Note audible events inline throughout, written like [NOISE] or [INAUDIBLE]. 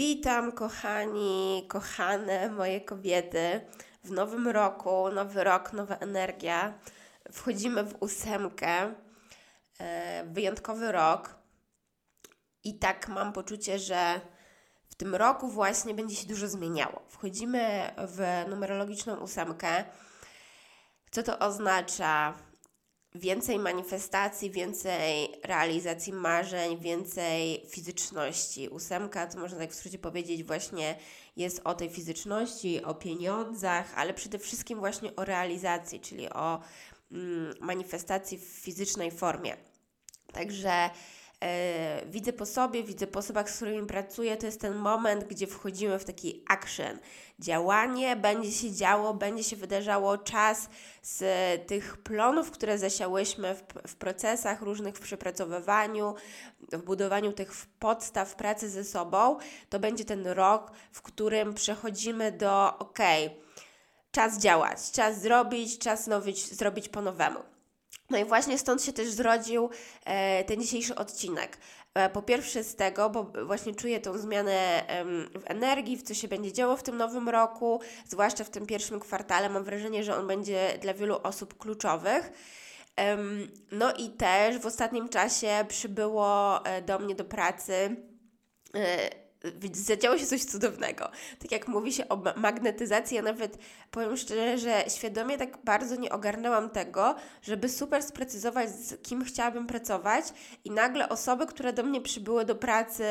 Witam, kochani, kochane moje kobiety. W nowym roku, nowy rok, nowa energia. Wchodzimy w ósemkę. E, wyjątkowy rok. I tak mam poczucie, że w tym roku właśnie będzie się dużo zmieniało. Wchodzimy w numerologiczną ósemkę. Co to oznacza? Więcej manifestacji, więcej realizacji marzeń, więcej fizyczności. Ósemka, to można tak w skrócie powiedzieć, właśnie jest o tej fizyczności, o pieniądzach, ale przede wszystkim właśnie o realizacji, czyli o mm, manifestacji w fizycznej formie. Także widzę po sobie, widzę po osobach, z którymi pracuję, to jest ten moment, gdzie wchodzimy w taki action. Działanie będzie się działo, będzie się wydarzało czas z tych plonów, które zasiałyśmy w, w procesach różnych, w przepracowywaniu, w budowaniu tych podstaw pracy ze sobą. To będzie ten rok, w którym przechodzimy do ok, czas działać, czas zrobić, czas nowić, zrobić po nowemu. No i właśnie stąd się też zrodził e, ten dzisiejszy odcinek. E, po pierwsze z tego, bo właśnie czuję tą zmianę w energii, w co się będzie działo w tym nowym roku, zwłaszcza w tym pierwszym kwartale. Mam wrażenie, że on będzie dla wielu osób kluczowych. No i też w ostatnim czasie przybyło e, do mnie do pracy zadziało się coś cudownego. Tak jak mówi się o magnetyzacji, ja nawet powiem szczerze, że świadomie tak bardzo nie ogarnęłam tego, żeby super sprecyzować, z kim chciałabym pracować i nagle osoby, które do mnie przybyły do pracy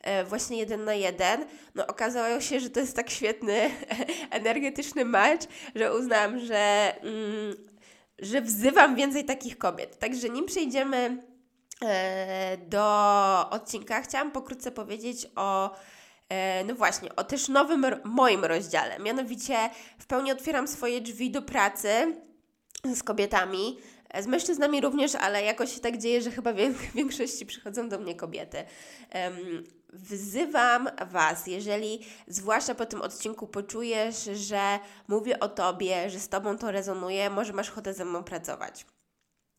e, właśnie jeden na jeden, no okazało się, że to jest tak świetny [LAUGHS] energetyczny match, że uznałam, że, mm, że wzywam więcej takich kobiet. Także nim przejdziemy do odcinka chciałam pokrótce powiedzieć o e, no właśnie, o też nowym moim rozdziale. Mianowicie w pełni otwieram swoje drzwi do pracy z kobietami, z mężczyznami również, ale jakoś się tak dzieje, że chyba w [LAUGHS] większości przychodzą do mnie kobiety. Wzywam Was, jeżeli zwłaszcza po tym odcinku poczujesz, że mówię o Tobie, że z Tobą to rezonuje, może masz ochotę ze mną pracować.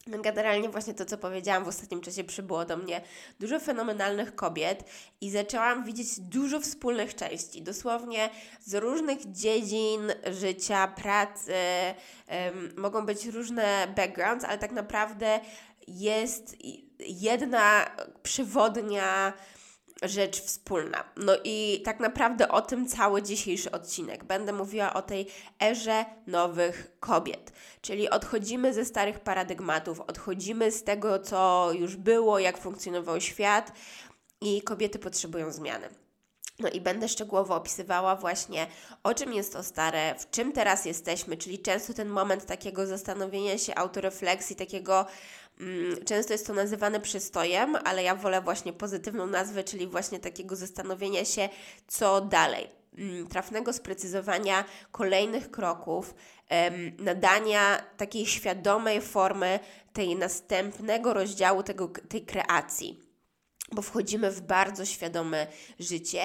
Generalnie właśnie to, co powiedziałam w ostatnim czasie, przybyło do mnie dużo fenomenalnych kobiet i zaczęłam widzieć dużo wspólnych części, dosłownie z różnych dziedzin życia, pracy, um, mogą być różne backgrounds, ale tak naprawdę jest jedna przewodnia rzecz wspólna. No i tak naprawdę o tym cały dzisiejszy odcinek. Będę mówiła o tej erze nowych kobiet. Czyli odchodzimy ze starych paradygmatów, odchodzimy z tego, co już było, jak funkcjonował świat i kobiety potrzebują zmiany. No i będę szczegółowo opisywała właśnie, o czym jest to stare, w czym teraz jesteśmy, czyli często ten moment takiego zastanowienia się, autorefleksji, takiego często jest to nazywane przystojem, ale ja wolę właśnie pozytywną nazwę, czyli właśnie takiego zastanowienia się, co dalej. Mm, trafnego sprecyzowania kolejnych kroków, nadania takiej świadomej formy tej następnego rozdziału tego, tej kreacji. Bo wchodzimy w bardzo świadome życie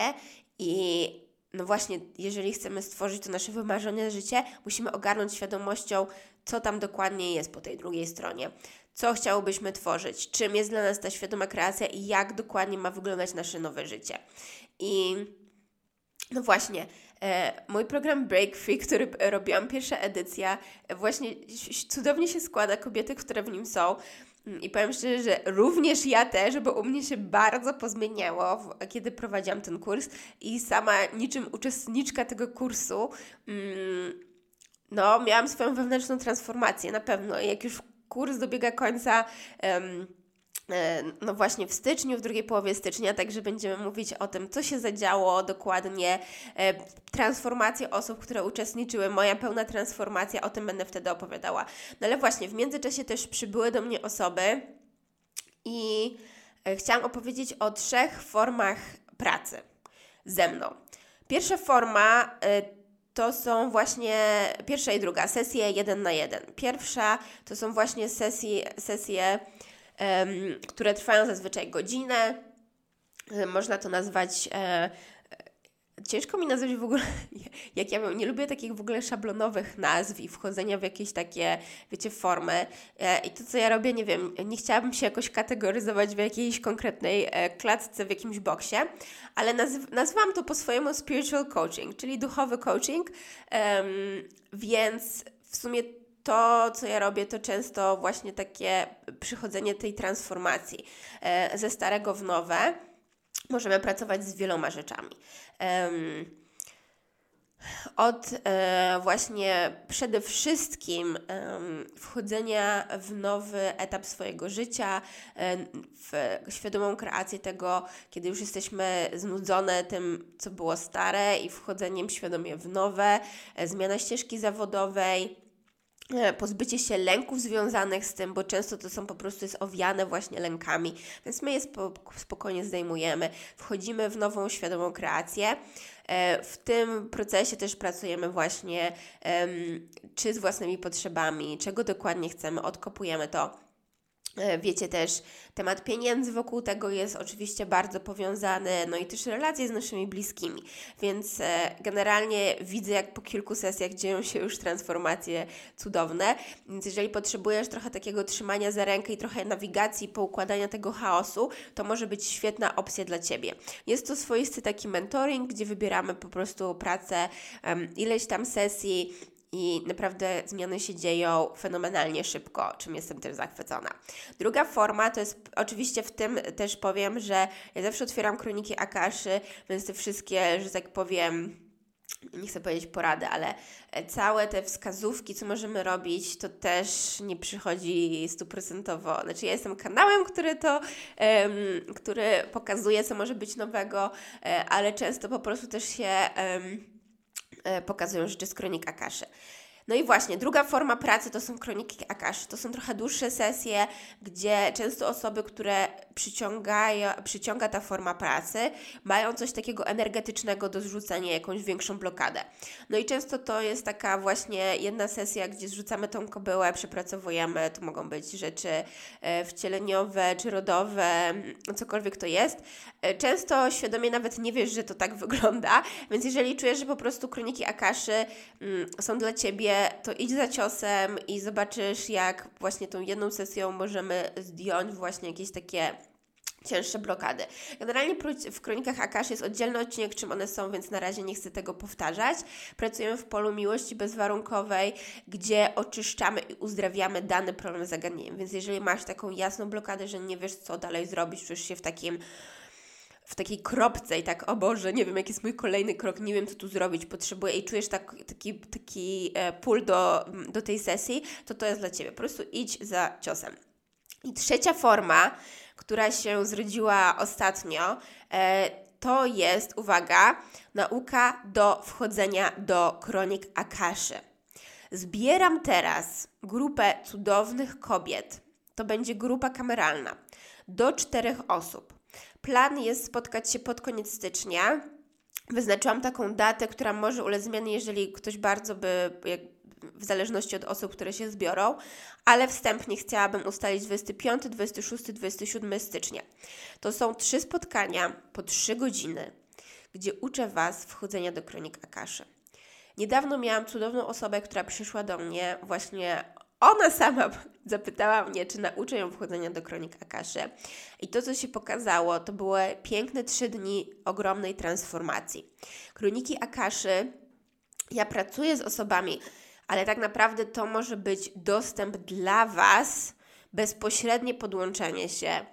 i no właśnie, jeżeli chcemy stworzyć to nasze wymarzone życie, musimy ogarnąć świadomością, co tam dokładnie jest po tej drugiej stronie co chciałobyśmy tworzyć, czym jest dla nas ta świadoma kreacja i jak dokładnie ma wyglądać nasze nowe życie. I no właśnie, e, mój program Break Free, który robiłam, pierwsza edycja, właśnie cudownie się składa, kobiety, które w nim są. Mm, I powiem szczerze, że również ja też, bo u mnie się bardzo pozmieniało, kiedy prowadziłam ten kurs i sama niczym uczestniczka tego kursu, mm, no, miałam swoją wewnętrzną transformację na pewno. Jak już kurs dobiega końca. Um, no właśnie w styczniu, w drugiej połowie stycznia, także będziemy mówić o tym, co się zadziało dokładnie, e, transformacje osób, które uczestniczyły, moja pełna transformacja, o tym będę wtedy opowiadała. No ale właśnie, w międzyczasie też przybyły do mnie osoby i e, chciałam opowiedzieć o trzech formach pracy ze mną. Pierwsza forma to są właśnie pierwsza i druga, sesje jeden na jeden. Pierwsza to są właśnie sesje, sesje um, które trwają zazwyczaj godzinę. Można to nazwać e, ciężko mi nazwać w ogóle, [LAUGHS] jak ja nie lubię takich w ogóle szablonowych nazw i wchodzenia w jakieś takie, wiecie, formy. E, I to, co ja robię, nie wiem, nie chciałabym się jakoś kategoryzować w jakiejś konkretnej e, klatce, w jakimś boksie, ale nazw nazwałam to po swojemu spiritual coaching, czyli duchowy coaching, więc w sumie to, co ja robię, to często właśnie takie przychodzenie tej transformacji e, ze starego w nowe możemy pracować z wieloma rzeczami. Od e, właśnie przede wszystkim wchodzenia w nowy etap swojego życia, w świadomą kreację tego, kiedy już jesteśmy znudzone tym, co było stare i wchodzeniem świadomie w nowe, e, zmiana ścieżki zawodowej, pozbycie się lęków związanych z tym, bo często to są po prostu jest owiane właśnie lękami, więc my je spokojnie zdejmujemy, wchodzimy w nową świadomą kreację. E, w tym procesie też pracujemy właśnie czy z własnymi potrzebami, czego dokładnie chcemy, odkopujemy to E, wiecie też, temat pieniędzy wokół tego jest oczywiście bardzo powiązany, no i też relacje z naszymi bliskimi. Więc e, generalnie widzę, jak po kilku sesjach dzieją się już transformacje cudowne. Więc jeżeli potrzebujesz trochę takiego trzymania za rękę i trochę nawigacji, poukładania tego chaosu, to może być świetna opcja dla Ciebie. Jest to swoisty taki mentoring, gdzie wybieramy po prostu pracę, ileś tam sesji i naprawdę zmiany się dzieją fenomenalnie szybko, czym jestem też zachwycona. Druga forma to jest oczywiście w tym też powiem, że ja zawsze otwieram kroniki Akaszy, więc te wszystkie, że tak powiem, nie chcę powiedzieć porady, ale całe te wskazówki, co możemy robić, to też nie przychodzi stuprocentowo. Znaczy, ja jestem kanałem, który to, um, który pokazuje, co może być nowego, e, ale często po prostu też się. Um, E, pokazują rzeczy z kronik Akaszy. No i właśnie, druga forma pracy to są kroniki Akaszy. To są trochę dłuższe sesje, gdzie często osoby, które przyciągają, przyciąga ta forma pracy, mają coś takiego energetycznego do zrzucenia, jakąś większą blokadę. No i często to jest taka właśnie jedna sesja, gdzie zrzucamy tą kobyłę, przepracowujemy, to mogą być rzeczy e, wcieleniowe czy rodowe, cokolwiek to jest. E, często świadomie nawet nie wiesz, że to tak [LAUGHS] wygląda, więc jeżeli czujesz, że po prostu kroniki Akaszy mm, są dla Ciebie, to idź za ciosem i zobaczysz, jak właśnie tą jedną sesją możemy zdjąć właśnie jakieś takie cięższe blokady. Generalnie w Kronikach Akash jest oddzielny odcinek, czym one są, więc na razie nie chcę tego powtarzać. Pracujemy w polu miłości bezwarunkowej, gdzie oczyszczamy i uzdrawiamy dany problem zagadnieniem. Więc jeżeli masz taką jasną blokadę, że nie wiesz, co dalej zrobić, czujesz się w takim w takiej kropce i tak, o Boże, nie wiem, jaki jest mój kolejny krok, nie wiem, co tu zrobić, potrzebuję i czujesz tak, taki, taki e, pól do, do tej sesji, to to jest dla Ciebie. Po prostu idź za ciosem. I trzecia forma, która się zrodziła ostatnio, e, to jest, uwaga, nauka do wchodzenia do kronik Akaszy. Zbieram teraz grupę cudownych kobiet. To będzie grupa kameralna do czterech osób. Plan jest spotkać się pod koniec stycznia. Wyznaczyłam taką datę, która może ulec zmiany, jeżeli ktoś bardzo by, w zależności od osób, które się zbiorą, ale wstępnie chciałabym ustalić 25, 26, 27 stycznia. To są trzy spotkania po trzy godziny, gdzie uczę Was wchodzenia do kronik Akaszy. Niedawno miałam cudowną osobę, która przyszła do mnie właśnie ona sama [LAUGHS] zapytała mnie, czy nauczę ją wchodzenia do kronik Akaszy. I to, co się pokazało, to były piękne trzy dni ogromnej transformacji. Kroniki Akaszy, ja pracuję z osobami, ale tak naprawdę to może być dostęp dla Was, bezpośrednie podłączenie się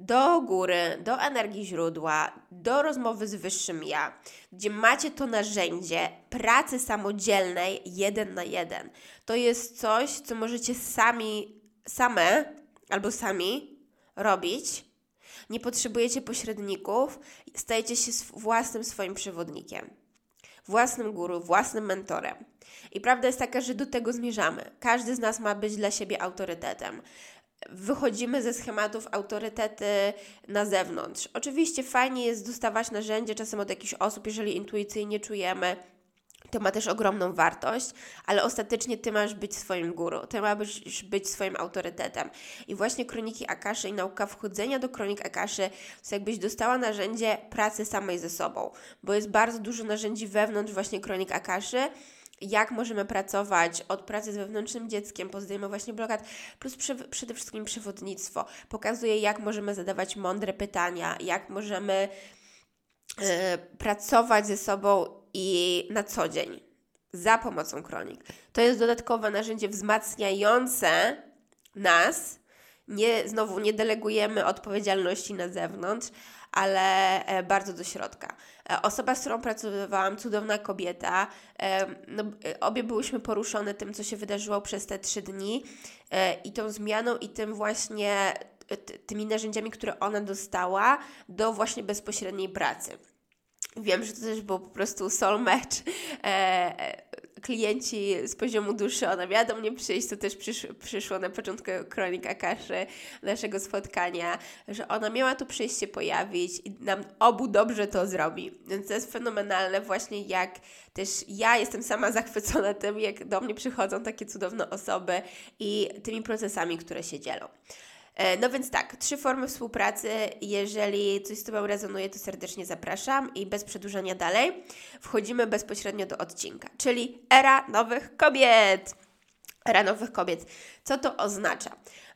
do góry, do energii źródła, do rozmowy z wyższym ja, gdzie macie to narzędzie pracy samodzielnej jeden na jeden. To jest coś, co możecie sami, same albo sami robić. Nie potrzebujecie pośredników, stajecie się własnym swoim przewodnikiem, własnym guru, własnym mentorem. I prawda jest taka, że do tego zmierzamy. Każdy z nas ma być dla siebie autorytetem. Wychodzimy ze schematów autorytety na zewnątrz. Oczywiście fajnie jest dostawać narzędzie czasem od jakichś osób, jeżeli intuicyjnie czujemy, to ma też ogromną wartość, ale ostatecznie ty masz być swoim guru, ty masz być swoim autorytetem. I właśnie kroniki Akaszy i nauka wchodzenia do kronik Akaszy to jakbyś dostała narzędzie pracy samej ze sobą, bo jest bardzo dużo narzędzi wewnątrz właśnie kronik Akaszy, jak możemy pracować od pracy z wewnętrznym dzieckiem, właśnie blokad, plus przede wszystkim przewodnictwo. Pokazuje, jak możemy zadawać mądre pytania, jak możemy yy, pracować ze sobą i na co dzień za pomocą kronik. To jest dodatkowe narzędzie wzmacniające nas. Nie, znowu nie delegujemy odpowiedzialności na zewnątrz, ale e, bardzo do środka. E, osoba, z którą pracowałam, cudowna kobieta, e, no, obie byłyśmy poruszone tym, co się wydarzyło przez te trzy dni i tą zmianą i tym właśnie tymi narzędziami, które ona dostała do właśnie bezpośredniej pracy. Wiem, że to też był po prostu soul match. Klienci z poziomu duszy, ona miała do mnie przyjść, to też przysz, przyszło na początku kronik Akaszy naszego spotkania, że ona miała tu przyjść się pojawić i nam obu dobrze to zrobi. Więc to jest fenomenalne właśnie jak też ja jestem sama [LAUGHS] zachwycona tym, jak do mnie przychodzą takie cudowne osoby i tymi procesami, które się dzielą. E, no więc tak, trzy formy współpracy. Jeżeli coś z Tobą rezonuje, to serdecznie zapraszam i bez przedłużania dalej wchodzimy bezpośrednio do odcinka, czyli era nowych kobiet. Era nowych kobiet. Co to oznacza?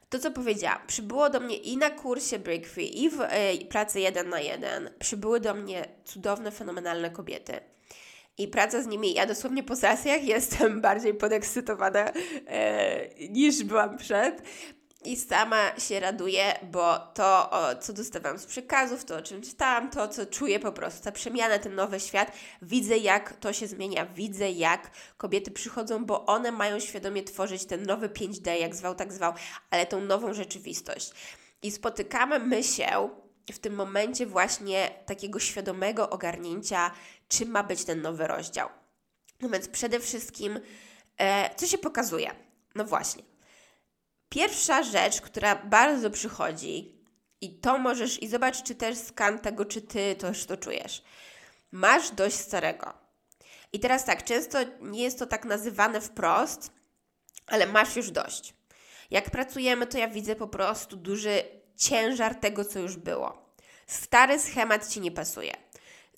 To, co powiedziałam, przybyło do mnie i na kursie Break Free, i w y, pracy jeden na jeden, przybyły do mnie cudowne, fenomenalne kobiety. I praca z nimi, ja dosłownie po sesjach [LAUGHS] jestem bardziej podekscytowana e, niż byłam przed, i sama się raduję, bo to, o, co dostawałam z przekazów, to o czym czytałam, to co czuję po prostu, ta przemiana, ten nowy świat, widzę jak to się zmienia, widzę jak kobiety przychodzą, bo one mają świadomie tworzyć ten nowy 5D, jak zwał, tak zwał, ale tą nową rzeczywistość. I spotykamy my się w tym momencie właśnie takiego świadomego ogarnięcia, czym ma być ten nowy rozdział. No więc przede wszystkim, e, co się pokazuje? No właśnie, Pierwsza rzecz, która bardzo przychodzi, i to możesz, i zobacz, czy też skan tego, czy ty też to czujesz. Masz dość starego. I teraz tak, często nie jest to tak nazywane wprost, ale masz już dość. Jak pracujemy, to ja widzę po prostu duży ciężar tego, co już było. Stary schemat ci nie pasuje.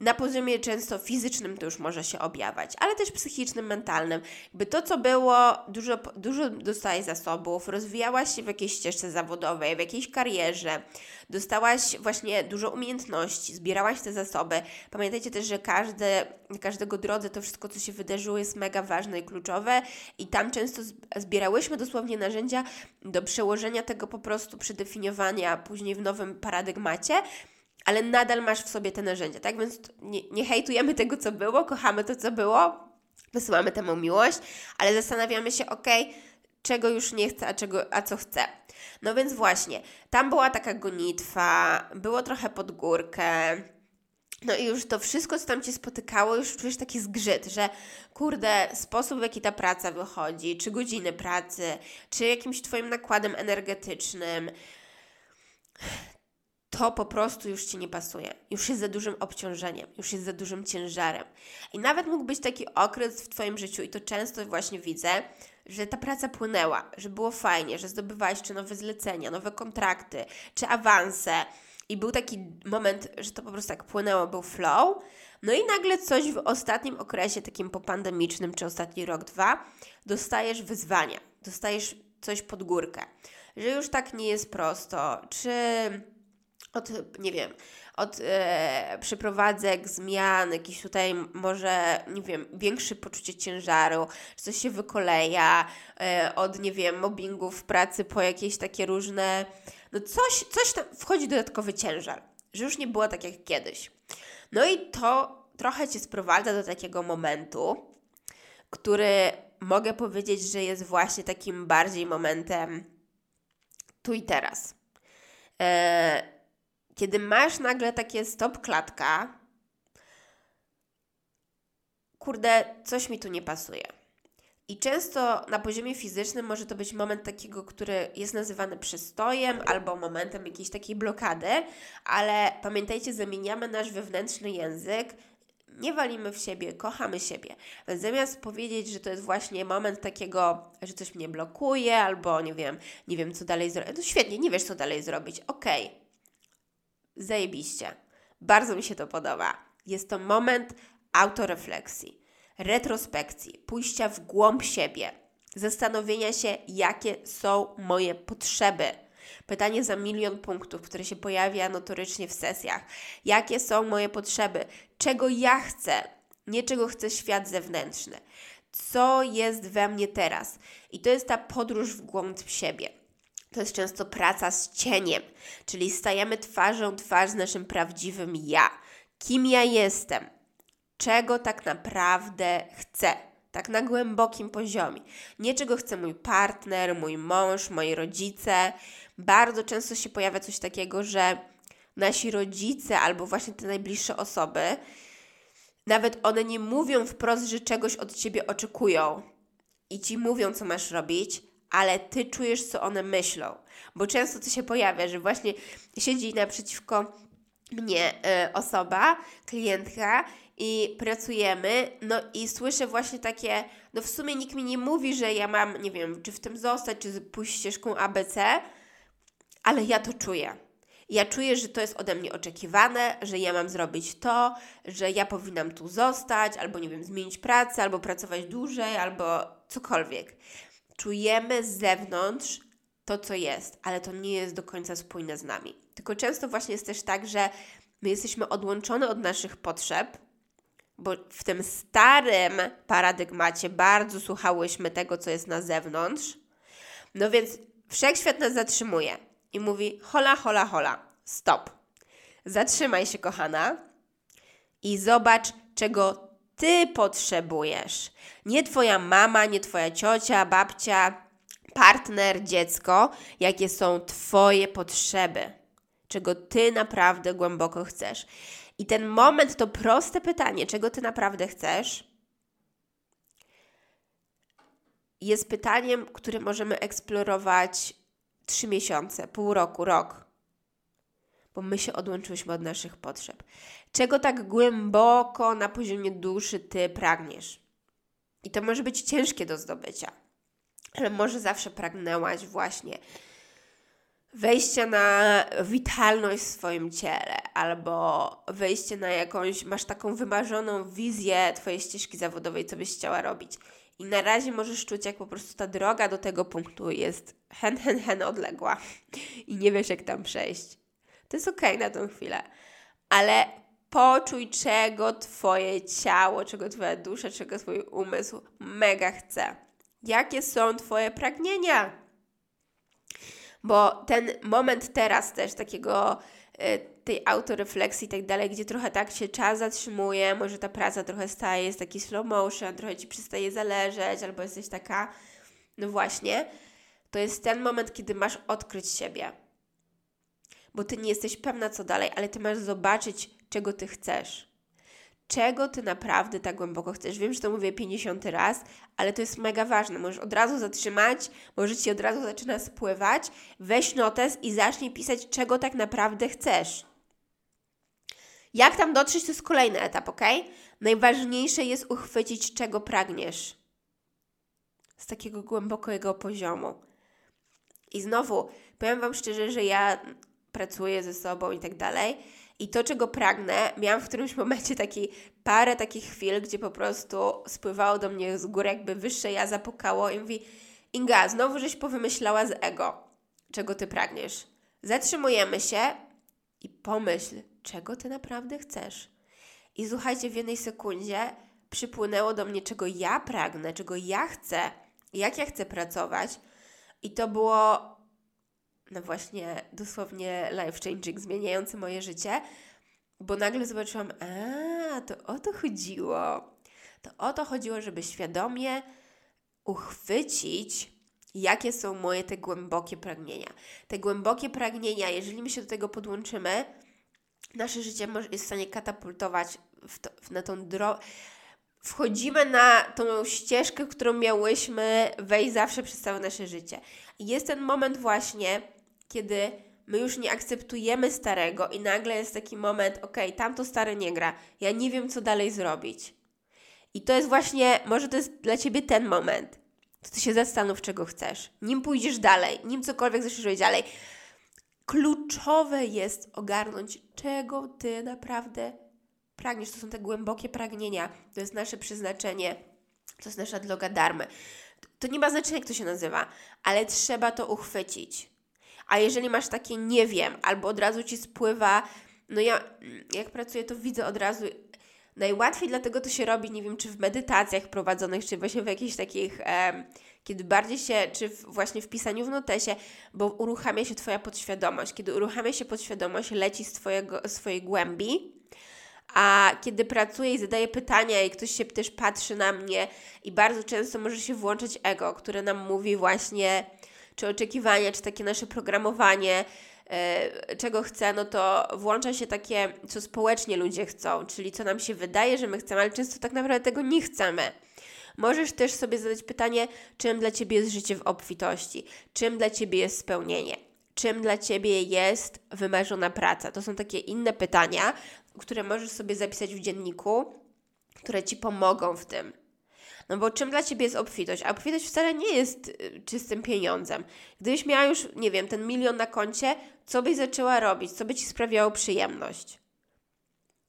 Na poziomie często fizycznym to już może się objawiać, ale też psychicznym, mentalnym. Jakby to, co było, dużo, dużo dostałaś zasobów, rozwijałaś się w jakiejś ścieżce zawodowej, w jakiejś karierze, dostałaś właśnie dużo umiejętności, zbierałaś te zasoby. Pamiętajcie też, że każde, każdego drodze to wszystko, co się wydarzyło, jest mega ważne i kluczowe i tam często zbierałyśmy dosłownie narzędzia do przełożenia tego po prostu, przedefiniowania później w nowym paradygmacie ale nadal masz w sobie te narzędzia, tak? Więc nie, nie hejtujemy tego, co było, kochamy to, co było, wysyłamy temu miłość, ale zastanawiamy się, ok, czego już nie chcę, a, czego, a co chcę. No więc właśnie, tam była taka gonitwa, było trochę pod górkę, no i już to wszystko, co tam Cię spotykało, już czujesz taki zgrzyt, że kurde, sposób w jaki ta praca wychodzi, czy godziny pracy, czy jakimś Twoim nakładem energetycznym, to po prostu już Ci nie pasuje. Już jest za dużym obciążeniem, już jest za dużym ciężarem. I nawet mógł być taki okres w Twoim życiu, i to często właśnie widzę, że ta praca płynęła, że było fajnie, że zdobywałeś czy nowe zlecenia, nowe kontrakty, czy awanse. I był taki moment, że to po prostu tak płynęło, był flow. No i nagle coś w ostatnim okresie, takim popandemicznym, czy ostatni rok, dwa, dostajesz wyzwania, dostajesz coś pod górkę. Że już tak nie jest prosto, czy od, nie wiem, od e, przeprowadzek, zmian, jakiś tutaj może, nie wiem, większe poczucie ciężaru, czy coś się wykoleja, e, od, nie wiem, mobbingu w pracy po jakieś takie różne, no coś, coś tam, wchodzi dodatkowy ciężar, że już nie było tak jak kiedyś. No i to trochę Cię sprowadza do takiego momentu, który mogę powiedzieć, że jest właśnie takim bardziej momentem tu i teraz. E, kiedy masz nagle takie stop klatka, kurde, coś mi tu nie pasuje. I często na poziomie fizycznym może to być moment takiego, który jest nazywany przystojem albo momentem jakiejś takiej blokady, ale pamiętajcie, zamieniamy nasz wewnętrzny język nie walimy w siebie, kochamy siebie. Więc zamiast powiedzieć, że to jest właśnie moment takiego, że coś mnie blokuje, albo nie wiem, nie wiem co dalej zrobić. No świetnie, nie wiesz co dalej zrobić. Okej. Okay. Zajebiście. Bardzo mi się to podoba. Jest to moment autorefleksji, retrospekcji, pójścia w głąb siebie, zastanowienia się, jakie są moje potrzeby Pytanie za milion punktów, które się pojawia notorycznie w sesjach. Jakie są moje potrzeby? Czego ja chcę? Nie czego chce świat zewnętrzny. Co jest we mnie teraz? I to jest ta podróż w głąb siebie. To jest często praca z cieniem, czyli stajemy twarzą twarz z naszym prawdziwym ja. Kim ja jestem? Czego tak naprawdę chcę? Tak na głębokim poziomie. Nie czego chce mój partner, mój mąż, moi rodzice, bardzo często się pojawia coś takiego, że nasi rodzice albo właśnie te najbliższe osoby, nawet one nie mówią wprost, że czegoś od ciebie oczekują i ci mówią, co masz robić, ale ty czujesz, co one myślą. Bo często to się pojawia, że właśnie siedzi naprzeciwko mnie y, osoba, klientka i pracujemy, no i słyszę właśnie takie, no w sumie nikt mi nie mówi, że ja mam, nie wiem, czy w tym zostać, czy pójść ścieżką ABC, ale ja to czuję. Ja czuję, że to jest ode mnie oczekiwane, że ja mam zrobić to, że ja powinnam tu zostać, albo nie wiem, zmienić pracę, albo pracować dłużej, albo cokolwiek. Czujemy z zewnątrz to, co jest, ale to nie jest do końca spójne z nami. Tylko często właśnie jest też tak, że my jesteśmy odłączone od naszych potrzeb, bo w tym starym paradygmacie bardzo słuchałyśmy tego, co jest na zewnątrz. No więc wszechświat nas zatrzymuje i mówi: hola, hola, hola, stop. Zatrzymaj się, kochana, i zobacz, czego ty potrzebujesz. Nie twoja mama, nie twoja ciocia, babcia, partner, dziecko, jakie są twoje potrzeby. Czego ty naprawdę głęboko chcesz. I ten moment, to proste pytanie, czego ty naprawdę chcesz, jest pytaniem, które możemy eksplorować trzy miesiące, pół roku, rok. Bo my się odłączyłyśmy od naszych potrzeb. Czego tak głęboko na poziomie duszy ty pragniesz? I to może być ciężkie do zdobycia, ale może zawsze pragnęłaś właśnie wejścia na witalność w swoim ciele, albo wejście na jakąś, masz taką wymarzoną wizję Twojej ścieżki zawodowej, co byś chciała robić. I na razie możesz czuć, jak po prostu ta droga do tego punktu jest hen, hen, hen odległa i nie wiesz, jak tam przejść. To jest okay na tą chwilę, ale poczuj, czego Twoje ciało, czego Twoja dusza, czego Twój umysł mega chce. Jakie są Twoje pragnienia? Bo ten moment teraz też takiego y, tej autorefleksji i tak dalej, gdzie trochę tak się czas zatrzymuje, może ta praca trochę staje, jest taki slow motion, trochę ci przestaje zależeć, albo jesteś taka, no właśnie, to jest ten moment, kiedy masz odkryć siebie. Bo ty nie jesteś pewna, co dalej, ale ty masz zobaczyć, czego ty chcesz. Czego ty naprawdę tak głęboko chcesz? Wiem, że to mówię 50 raz, ale to jest mega ważne. Możesz od razu zatrzymać, może ci od razu zaczyna spływać. Weź notes i zacznij pisać, czego tak naprawdę chcesz. Jak tam dotrzeć, to jest kolejny etap, ok? Najważniejsze jest uchwycić, czego pragniesz. Z takiego głębokiego poziomu. I znowu, powiem Wam szczerze, że ja pracuję ze sobą i tak dalej. I to, czego pragnę, miałam w którymś [LAUGHS] momencie taki, parę takich chwil, gdzie po prostu spływało do mnie z góry, jakby wyższe ja zapukało i mówi Inga, znowu żeś powymyślała z ego, czego Ty pragniesz. Zatrzymujemy się i pomyśl, czego ty naprawdę chcesz. I słuchajcie, w jednej sekundzie przypłynęło do mnie, czego ja pragnę, czego ja chcę, jak ja chcę pracować. I to było, no właśnie, dosłownie life changing, zmieniające moje życie, bo nagle zobaczyłam, a to o to chodziło. To o to chodziło, żeby świadomie uchwycić, jakie są moje te głębokie pragnienia. Te głębokie pragnienia, jeżeli my się do tego podłączymy, nasze życie jest w stanie katapultować w to, w, na tą drogę, wchodzimy na tą ścieżkę, którą miałyśmy wejść zawsze przez całe nasze życie. I jest ten moment właśnie, kiedy my już nie akceptujemy starego i nagle jest taki moment, ok, tamto stare nie gra, ja nie wiem, co dalej zrobić. I to jest właśnie, może to jest dla Ciebie ten moment. To Ty się zastanów, czego chcesz. Nim pójdziesz dalej, nim cokolwiek zaczniesz robić dalej. Kluczowe jest ogarnąć, czego Ty naprawdę pragniesz. To są te głębokie pragnienia. To jest nasze przeznaczenie. To jest nasza droga darmy. To nie ma znaczenia, jak to się nazywa, ale trzeba to uchwycić. A jeżeli masz takie nie wiem, albo od razu ci spływa, no ja jak pracuję, to widzę od razu. Najłatwiej dlatego to się robi, nie wiem, czy w medytacjach prowadzonych, czy właśnie w jakichś takich, e, kiedy bardziej się, czy w, właśnie w pisaniu w notesie, bo uruchamia się Twoja podświadomość. Kiedy uruchamia się podświadomość, leci z twojego, swojej głębi, a kiedy pracuję i zadaję pytania i ktoś się też patrzy na mnie i bardzo często może się włączyć ego, które nam mówi właśnie czy oczekiwania, czy takie nasze programowanie, yy, czego chcę, no to włącza się takie, co społecznie ludzie chcą, czyli co nam się wydaje, że my chcemy, ale często tak naprawdę tego nie chcemy. Możesz też sobie zadać pytanie, czym dla Ciebie jest życie w obfitości, czym dla Ciebie jest spełnienie, czym dla Ciebie jest wymarzona praca. To są takie inne pytania, które możesz sobie zapisać w dzienniku, które Ci pomogą w tym. No bo czym dla Ciebie jest obfitość? A obfitość wcale nie jest y, czystym pieniądzem. Gdybyś miała już, nie wiem, ten milion na koncie, co byś zaczęła robić? Co by Ci sprawiało przyjemność?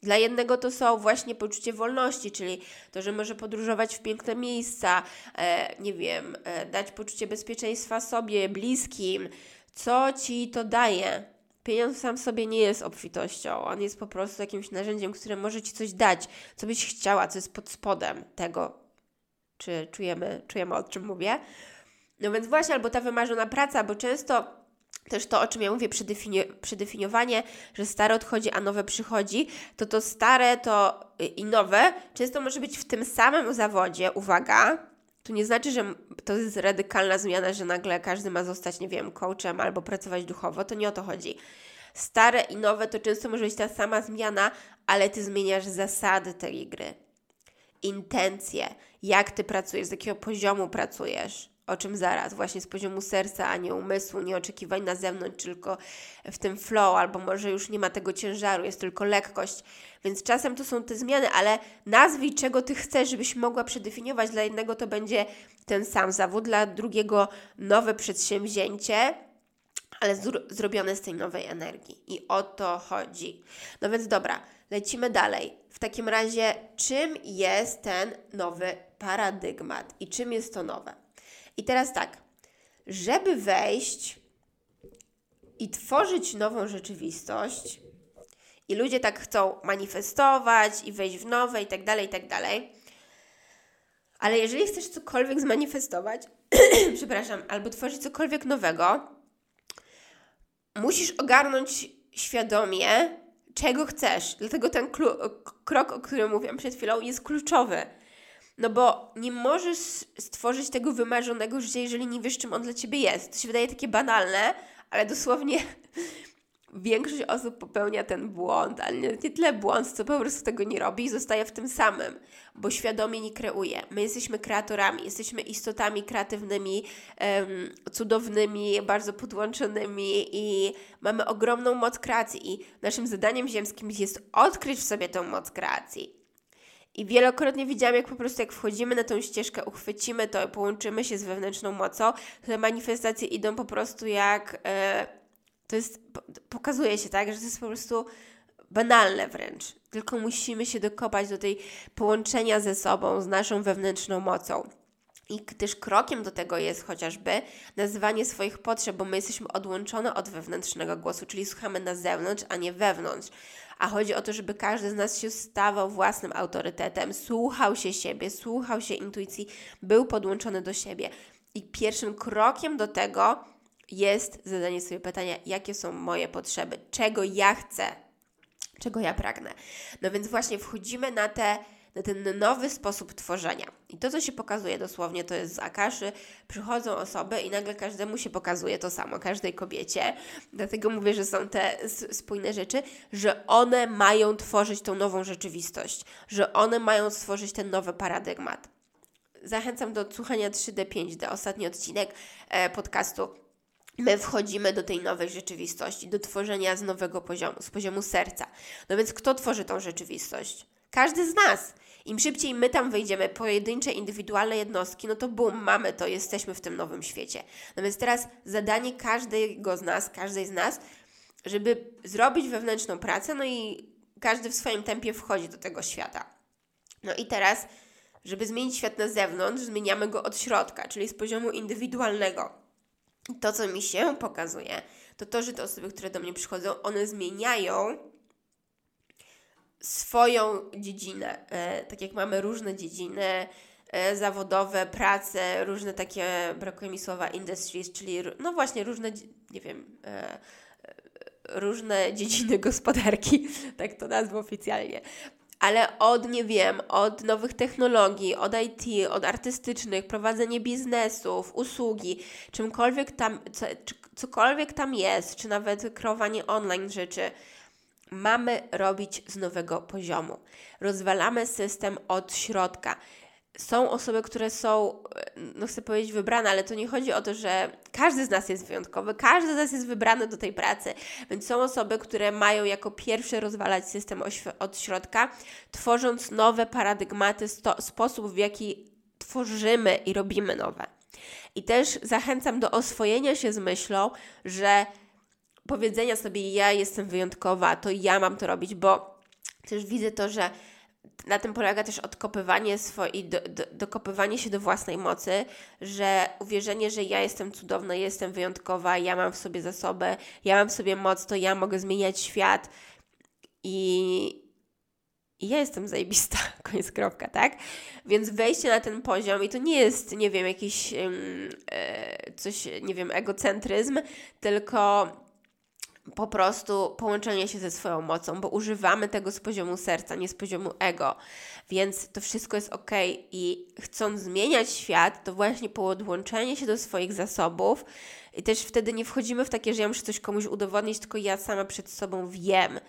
Dla jednego to są właśnie poczucie wolności, czyli to, że może podróżować w piękne miejsca, e, nie wiem, e, dać poczucie bezpieczeństwa sobie, bliskim. Co ci to daje? Pieniądz sam sobie nie jest obfitością. On jest po prostu jakimś narzędziem, które może ci coś dać, co byś chciała, co jest pod spodem tego, czy czujemy, czujemy o czym mówię. No więc właśnie, albo ta wymarzona praca, bo często też to, o czym ja mówię, przedefini- przedefiniowanie, że stare odchodzi, a nowe przychodzi, to to stare to i nowe często może być w tym samym zawodzie, uwaga, to nie znaczy, że to jest radykalna zmiana, że nagle każdy ma zostać, nie wiem, coachem albo pracować duchowo, to nie o to chodzi. Stare i nowe to często może być ta sama zmiana, ale ty zmieniasz zasady tej gry intencje, jak ty pracujesz, z jakiego poziomu pracujesz, o czym zaraz, właśnie z poziomu serca, a nie umysłu, nie oczekiwań na zewnątrz, tylko w tym flow, albo może już nie ma tego ciężaru, jest tylko lekkość. Więc czasem to są te zmiany, ale nazwij czego ty chcesz, żebyś mogła przedefiniować. Dla jednego to będzie ten sam zawód, dla drugiego nowe przedsięwzięcie, ale zrobione z tej nowej energii. I o to chodzi. No więc dobra, lecimy dalej. W takim razie, czym jest ten nowy paradygmat i czym jest to nowe? I teraz tak, żeby wejść i tworzyć nową rzeczywistość, i ludzie tak chcą manifestować i wejść w nowe i tak dalej, i tak dalej. Ale jeżeli chcesz cokolwiek zmanifestować, [CLEARS THROAT] przepraszam, albo tworzyć cokolwiek nowego, musisz ogarnąć świadomie, czego chcesz. Dlatego ten krok, o którym mówiłam przed chwilą, jest kluczowy. No bo nie możesz stworzyć tego wymarzonego życia, jeżeli nie wiesz, czym on dla ciebie jest. To się wydaje takie banalne, ale dosłownie [LAUGHS] większość osób popełnia ten błąd, ale nie, nie tyle błąd, co po prostu tego nie robi i zostaje w tym samym, bo świadomie nie kreuje. My jesteśmy kreatorami, jesteśmy istotami kreatywnymi, um, cudownymi, bardzo podłączonymi i mamy ogromną moc kreacji i naszym zadaniem ziemskim jest odkryć w sobie tą moc kreacji. I wielokrotnie widziałam, jak po prostu jak wchodzimy na tą ścieżkę, uchwycimy to, połączymy się z wewnętrzną mocą, te manifestacje idą po prostu jak... Yy, to jest, pokazuje się tak, że to jest po prostu banalne wręcz. Tylko musimy się dokopać do tej połączenia ze sobą, z naszą wewnętrzną mocą. I też krokiem do tego jest chociażby nazywanie swoich potrzeb, bo my jesteśmy odłączone od wewnętrznego głosu, czyli słuchamy na zewnątrz, a nie wewnątrz. A chodzi o to, żeby każdy z nas się stawał własnym autorytetem, słuchał się siebie, słuchał się intuicji, był podłączony do siebie. I pierwszym krokiem do tego jest zadanie sobie pytania, jakie są moje potrzeby, czego ja chcę, czego ja pragnę. No więc właśnie wchodzimy na, te, na ten nowy sposób tworzenia. I to, co się pokazuje dosłownie, to jest z Akaszy. Przychodzą osoby i nagle każdemu się pokazuje to samo, każdej kobiecie. Dlatego mówię, że są te spójne rzeczy, że one mają tworzyć tą nową rzeczywistość, że one mają stworzyć ten nowy paradygmat. Zachęcam do odsłuchania 3D, 5D, ostatni odcinek e, podcastu my wchodzimy do tej nowej rzeczywistości, do tworzenia z nowego poziomu, z poziomu serca. No więc kto tworzy tą rzeczywistość? Każdy z nas. Im szybciej my tam wejdziemy, pojedyncze, indywidualne jednostki, no to bum, mamy to, jesteśmy w tym nowym świecie. No więc teraz zadanie każdego z nas, każdej z nas, żeby zrobić wewnętrzną pracę, no i każdy w swoim tempie wchodzi do tego świata. No i teraz, żeby zmienić świat na zewnątrz, zmieniamy go od środka, czyli z poziomu indywidualnego. To, co mi się pokazuje, to to, że te osoby, które do mnie przychodzą, one zmieniają swoją dziedzinę. E, tak jak mamy różne dziedziny e, zawodowe, prace, różne takie, brakuje mi słowa industries, czyli no właśnie różne, nie wiem, e, różne [LAUGHS] dziedziny gospodarki, tak to nazwę oficjalnie. Ale od, nie wiem, od nowych technologii, od IT, od artystycznych, prowadzenie biznesów, usługi, czymkolwiek tam, co, cokolwiek tam jest, czy nawet kreowanie online rzeczy, mamy robić z nowego poziomu. Rozwalamy system od środka. Są osoby, które są, no chcę powiedzieć, wybrane, ale to nie chodzi o to, że każdy z nas jest wyjątkowy, każdy z nas jest wybrany do tej pracy, więc są osoby, które mają jako pierwsze rozwalać system od środka, tworząc nowe paradygmaty, sto, sposób w jaki tworzymy i robimy nowe. I też zachęcam do oswojenia się z myślą, że powiedzenia sobie, ja jestem wyjątkowa, to ja mam to robić, bo też widzę to, że na tym polega też odkopywanie swojej, do, do, dokopywanie się do własnej mocy, że uwierzenie, że ja jestem cudowna, jestem wyjątkowa, ja mam w sobie zasoby, ja mam w sobie moc, to ja mogę zmieniać świat i, i ja jestem zajebista, [LAUGHS] koniec kropka, tak? Więc wejście na ten poziom i to nie jest, nie wiem, jakiś yy, coś, nie wiem, egocentryzm, tylko po prostu połączenie się ze swoją mocą, bo używamy tego z poziomu serca, nie z poziomu ego. Więc to wszystko jest ok i chcąc zmieniać świat, to właśnie podłączenie się do swoich zasobów i też wtedy nie wchodzimy w takie, że ja muszę coś komuś udowodnić, tylko ja sama przed sobą wiem,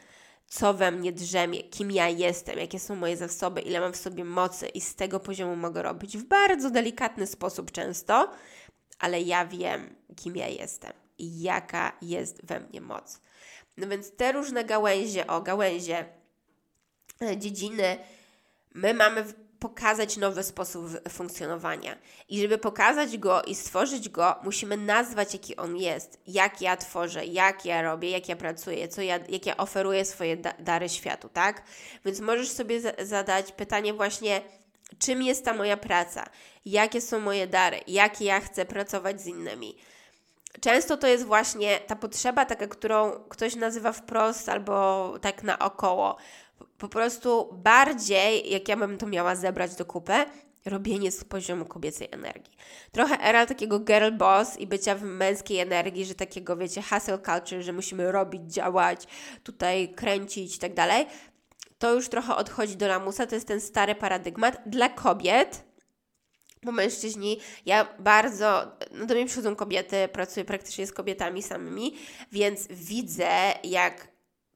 co we mnie drzemie, kim ja jestem, jakie są moje zasoby, ile mam w sobie mocy i z tego poziomu mogę robić w bardzo delikatny sposób często, ale ja wiem, kim ja jestem jaka jest we mnie moc. No więc te różne gałęzie, o gałęzie, e, dziedziny, my mamy pokazać nowy sposób funkcjonowania. I żeby pokazać go i stworzyć go, musimy nazwać, jaki on jest, jak ja tworzę, jak ja robię, jak ja pracuję, co ja, jak ja oferuję swoje da dary światu, tak? Więc możesz sobie zadać pytanie właśnie, czym jest ta moja praca, jakie są moje dary, jak ja chcę pracować z innymi często to jest właśnie ta potrzeba taka, którą ktoś nazywa wprost albo tak naokoło. Po prostu bardziej, jak ja bym to miała zebrać do kupy, robienie z poziomu kobiecej energii. Trochę era takiego girl boss i bycia w męskiej energii, że takiego, wiecie, hustle culture, że musimy robić, działać, tutaj kręcić i tak dalej. To już trochę odchodzi do lamusa, to jest ten stary paradygmat dla kobiet, bo mężczyźni, ja bardzo, no do mnie przychodzą kobiety, pracuję praktycznie z kobietami samymi, więc widzę, jak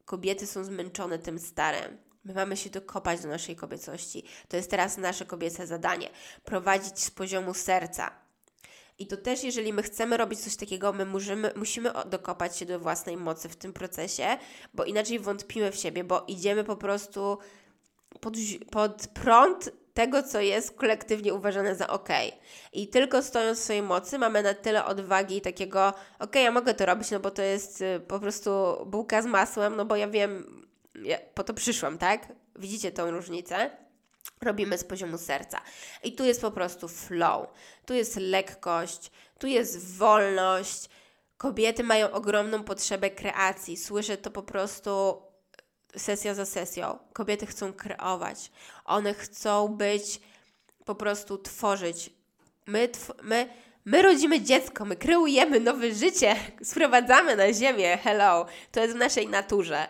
kobiety są zmęczone tym starym. My mamy się dokopać do naszej kobiecości. To jest teraz nasze kobiece zadanie. Prowadzić z poziomu serca. I to też, jeżeli my chcemy robić coś takiego, my musimy, musimy dokopać się do własnej mocy w tym procesie, bo inaczej wątpimy w siebie, bo idziemy po prostu pod, pod prąd tego, co jest kolektywnie uważane za ok. I tylko stojąc w swojej mocy mamy na tyle odwagi i takiego, ok, ja mogę to robić, no bo to jest y, po prostu bułka z masłem, no bo ja wiem, ja po to przyszłam, tak? Widzicie tą różnicę? Robimy z poziomu serca. I tu jest po prostu flow, tu jest lekkość, tu jest wolność. Kobiety mają ogromną potrzebę kreacji. Słyszę to po prostu sesja za sesją. Kobiety chcą kreować. One chcą być, po prostu tworzyć. My, tw my, my rodzimy dziecko, my kreujemy nowe życie, [LAUGHS] sprowadzamy na ziemię. Hello. To jest w naszej naturze.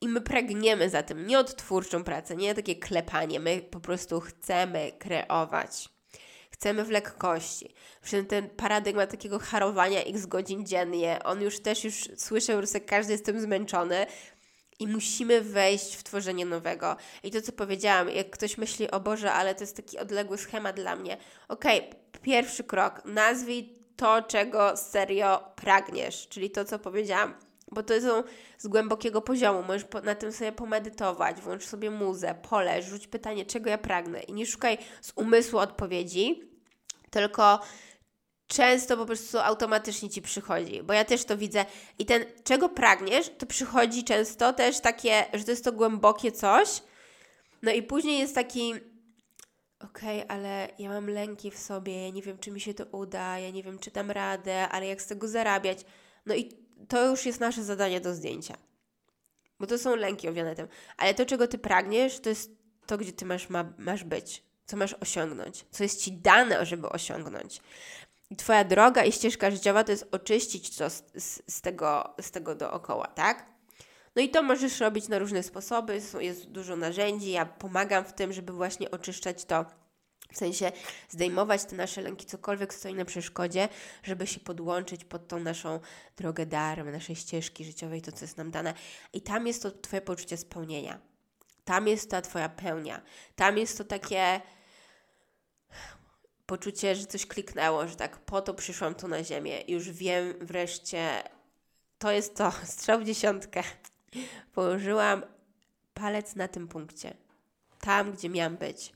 I my pragniemy za tym, nie odtwórczą pracę, nie takie klepanie, my po prostu chcemy kreować. Chcemy w lekkości. Przecież ten paradygmat takiego harowania x godzin dziennie, on już też już słyszę, że każdy jest tym zmęczony i musimy wejść w tworzenie nowego. I to, co powiedziałam, jak ktoś myśli, o Boże, ale to jest taki odległy schemat dla mnie. Okej, okay, pierwszy krok, nazwij to, czego serio pragniesz, czyli to, co powiedziałam bo to są z głębokiego poziomu. Możesz na tym sobie pomedytować, włącz sobie muzę, pole, rzuć pytanie, czego ja pragnę. I nie szukaj z umysłu odpowiedzi, tylko często po prostu automatycznie ci przychodzi, bo ja też to widzę. I ten, czego pragniesz, to przychodzi często też takie, że to jest to głębokie coś. No i później jest taki, okej, okay, ale ja mam lęki w sobie, ja nie wiem, czy mi się to uda, ja nie wiem, czy dam radę, ale jak z tego zarabiać. No i to już jest nasze zadanie do zdjęcia. Bo to są lęki owiane tym. Ale to, czego ty pragniesz, to jest to, gdzie ty masz, ma, masz być, co masz osiągnąć, co jest ci dane, żeby osiągnąć. Twoja droga i ścieżka życiowa to jest oczyścić to z, z, tego, z tego dookoła, tak? No i to możesz robić na różne sposoby, jest dużo narzędzi, ja pomagam w tym, żeby właśnie oczyszczać to w sensie zdejmować te nasze lęki, cokolwiek stoi na przeszkodzie, żeby się podłączyć pod tą naszą drogę darm, naszej ścieżki życiowej, to co jest nam dane. I tam jest to Twoje poczucie spełnienia. Tam jest ta Twoja pełnia. Tam jest to takie poczucie, że coś kliknęło, że tak po to przyszłam tu na ziemię. Już wiem wreszcie, to jest to, [LAUGHS] strzał w dziesiątkę. Położyłam palec na tym punkcie. Tam, gdzie miałam być.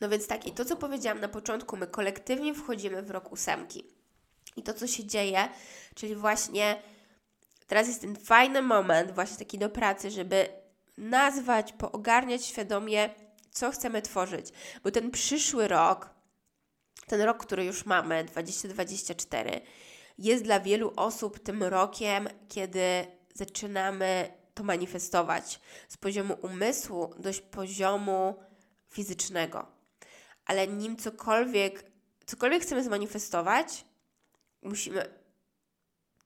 No więc tak, i to co powiedziałam na początku, my kolektywnie wchodzimy w rok ósemki. I to co się dzieje, czyli właśnie teraz jest ten fajny moment, właśnie taki do pracy, żeby nazwać, poogarniać świadomie, co chcemy tworzyć. Bo ten przyszły rok, ten rok, który już mamy, 2024, jest dla wielu osób tym rokiem, kiedy zaczynamy to manifestować z poziomu umysłu do poziomu fizycznego ale nim cokolwiek, cokolwiek chcemy zmanifestować, musimy,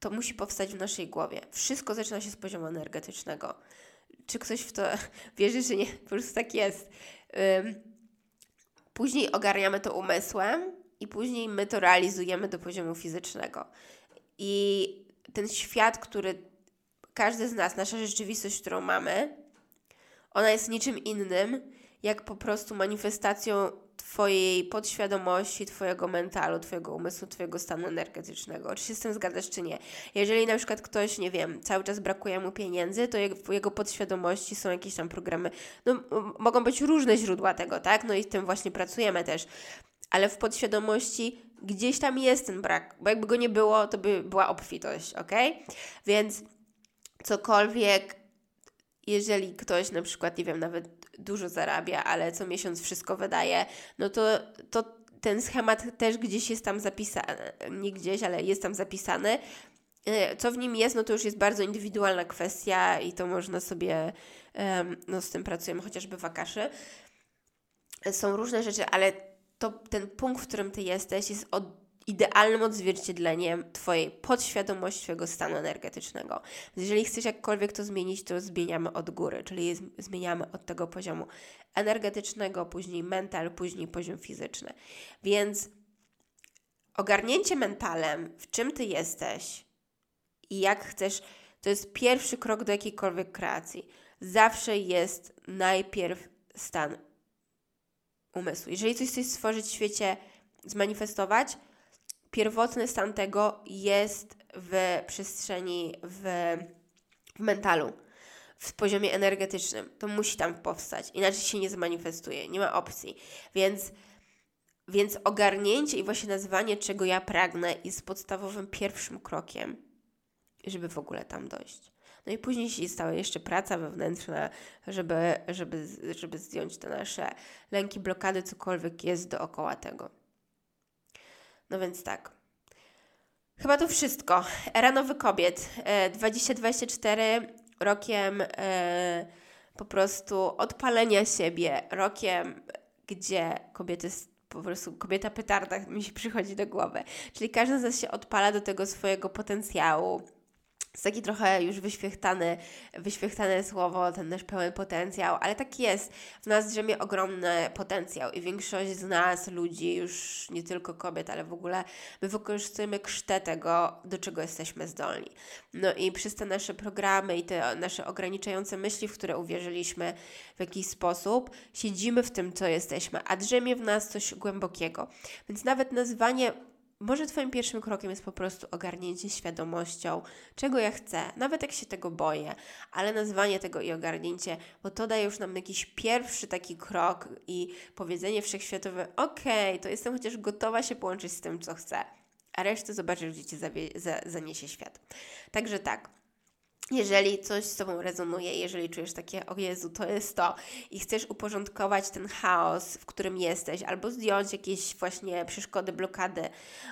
to musi powstać w naszej głowie. Wszystko zaczyna się z poziomu energetycznego. Czy ktoś w to [LAUGHS] wierzy, czy nie? Po prostu tak jest. Później ogarniamy to umysłem i później my to realizujemy do poziomu fizycznego. I ten świat, który każdy z nas, nasza rzeczywistość, którą mamy, ona jest niczym innym, jak po prostu manifestacją Twojej podświadomości, Twojego mentalu, Twojego umysłu, Twojego stanu energetycznego. Czy się z tym zgadzasz, czy nie? Jeżeli na przykład ktoś, nie wiem, cały czas brakuje mu pieniędzy, to w jego podświadomości są jakieś tam programy, no mogą być różne źródła tego, tak? No i z tym właśnie pracujemy też. Ale w podświadomości gdzieś tam jest ten brak, bo jakby go nie było, to by była obfitość, ok? Więc cokolwiek, jeżeli ktoś na przykład, nie wiem, nawet dużo zarabia, ale co miesiąc wszystko wydaje, no to, to ten schemat też gdzieś jest tam zapisany, nie gdzieś, ale jest tam zapisany. E, co w nim jest, no to już jest bardzo indywidualna kwestia i to można sobie, no z tym pracujemy, chociażby wakaszy. Są różne rzeczy, ale to ten punkt, w którym Ty jesteś, jest od idealnym odzwierciedleniem Twojej podświadomości, Twojego stanu energetycznego. Jeżeli chcesz jakkolwiek to zmienić, to zmieniamy od góry, czyli zmieniamy od tego poziomu energetycznego, później mental, później poziom fizyczny. Więc ogarnięcie mentalem, w czym Ty jesteś i jak chcesz, to jest pierwszy krok do jakiejkolwiek kreacji. Zawsze jest najpierw stan umysłu. Jeżeli coś chcesz stworzyć w świecie, zmanifestować, pierwotny stan tego jest w przestrzeni, w, w mentalu, w poziomie energetycznym. To musi tam powstać, inaczej się nie zmanifestuje, nie ma opcji. Więc, więc ogarnięcie i właśnie nazwanie, czego ja pragnę, jest podstawowym pierwszym krokiem, żeby w ogóle tam dojść. No i później się stała jeszcze praca wewnętrzna, żeby, żeby, żeby zdjąć te nasze lęki, blokady, cokolwiek jest dookoła tego. No więc tak. Chyba to wszystko. Era Nowy Kobiet. 2024 e, rokiem e, po prostu odpalenia siebie, rokiem, gdzie kobiety po prostu kobieta petarda mi się przychodzi do głowy. Czyli każdy z nas się odpala do tego swojego potencjału, jest taki trochę już wyświechtany, wyświechtane słowo, ten nasz pełen potencjał, ale tak jest. W nas drzemie ogromny potencjał i większość z nas, ludzi, już nie tylko kobiet, ale w ogóle my wykorzystujemy krztę tego, do czego jesteśmy zdolni. No i przez te nasze programy i te nasze ograniczające myśli, w które uwierzyliśmy w jakiś sposób, siedzimy w tym, co jesteśmy, a drzemie w nas coś głębokiego. Więc nawet nazwanie może Twoim pierwszym krokiem jest po prostu ogarnięcie świadomością, czego ja chcę, nawet jak się tego boję, ale nazwanie tego i ogarnięcie, bo to daje już nam jakiś pierwszy taki krok i powiedzenie wszechświatowe: OK, to jestem chociaż gotowa się połączyć z tym, co chcę, a resztę zobaczysz, gdzie Cię zaniesie świat. Także tak. Jeżeli coś z Tobą rezonuje, jeżeli czujesz takie, o Jezu, to jest to i chcesz uporządkować ten chaos, w którym jesteś, albo zdjąć jakieś właśnie przeszkody, blokady,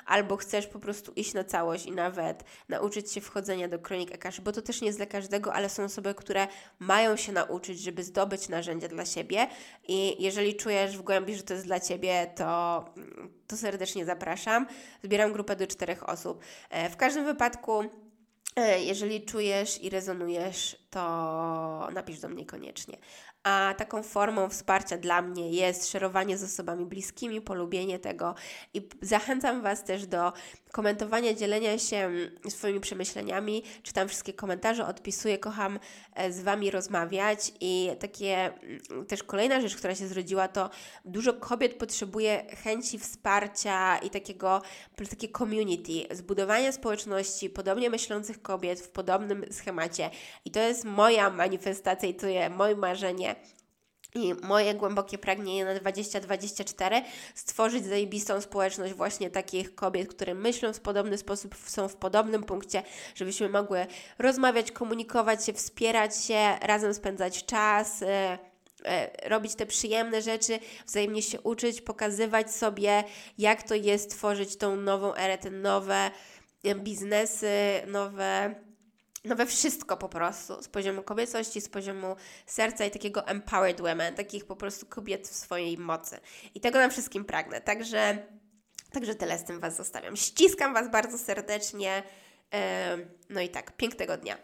albo chcesz po prostu iść na całość i nawet nauczyć się wchodzenia do kronik Akaszy, bo to też nie jest dla każdego, ale są osoby, które mają się nauczyć, żeby zdobyć narzędzia dla siebie i jeżeli czujesz w głębi, że to jest dla Ciebie, to, to serdecznie zapraszam. Zbieram grupę do czterech osób. E, w każdym wypadku jeżeli czujesz i rezonujesz, to napisz do mnie koniecznie a taką formą wsparcia dla mnie jest szerowanie z osobami bliskimi, polubienie tego i zachęcam Was też do komentowania, dzielenia się swoimi przemyśleniami. Czytam wszystkie komentarze, odpisuję, kocham e, z Wami rozmawiać. I takie mm, też kolejna rzecz, która się zrodziła, to dużo kobiet potrzebuje chęci wsparcia i takiego, takie community, zbudowania społeczności podobnie myślących kobiet w podobnym schemacie. I to jest moja manifestacja i to jest moje marzenie, i moje głębokie pragnienie na 2024 stworzyć zajebistą społeczność właśnie takich kobiet, które myślą w podobny sposób, są w podobnym punkcie, żebyśmy mogły rozmawiać, komunikować się, wspierać się, razem spędzać czas, e, e, robić te przyjemne rzeczy, wzajemnie się uczyć, pokazywać sobie, jak to jest tworzyć tą nową erę, te nowe e, biznesy, nowe nowe wszystko po prostu z poziomu kobiecości, z poziomu serca i takiego empowered women, takich po prostu kobiet w swojej mocy. I tego nam wszystkim pragnę. Także, także tyle z tym Was zostawiam. Ściskam Was bardzo serdecznie. No i tak, pięknego dnia.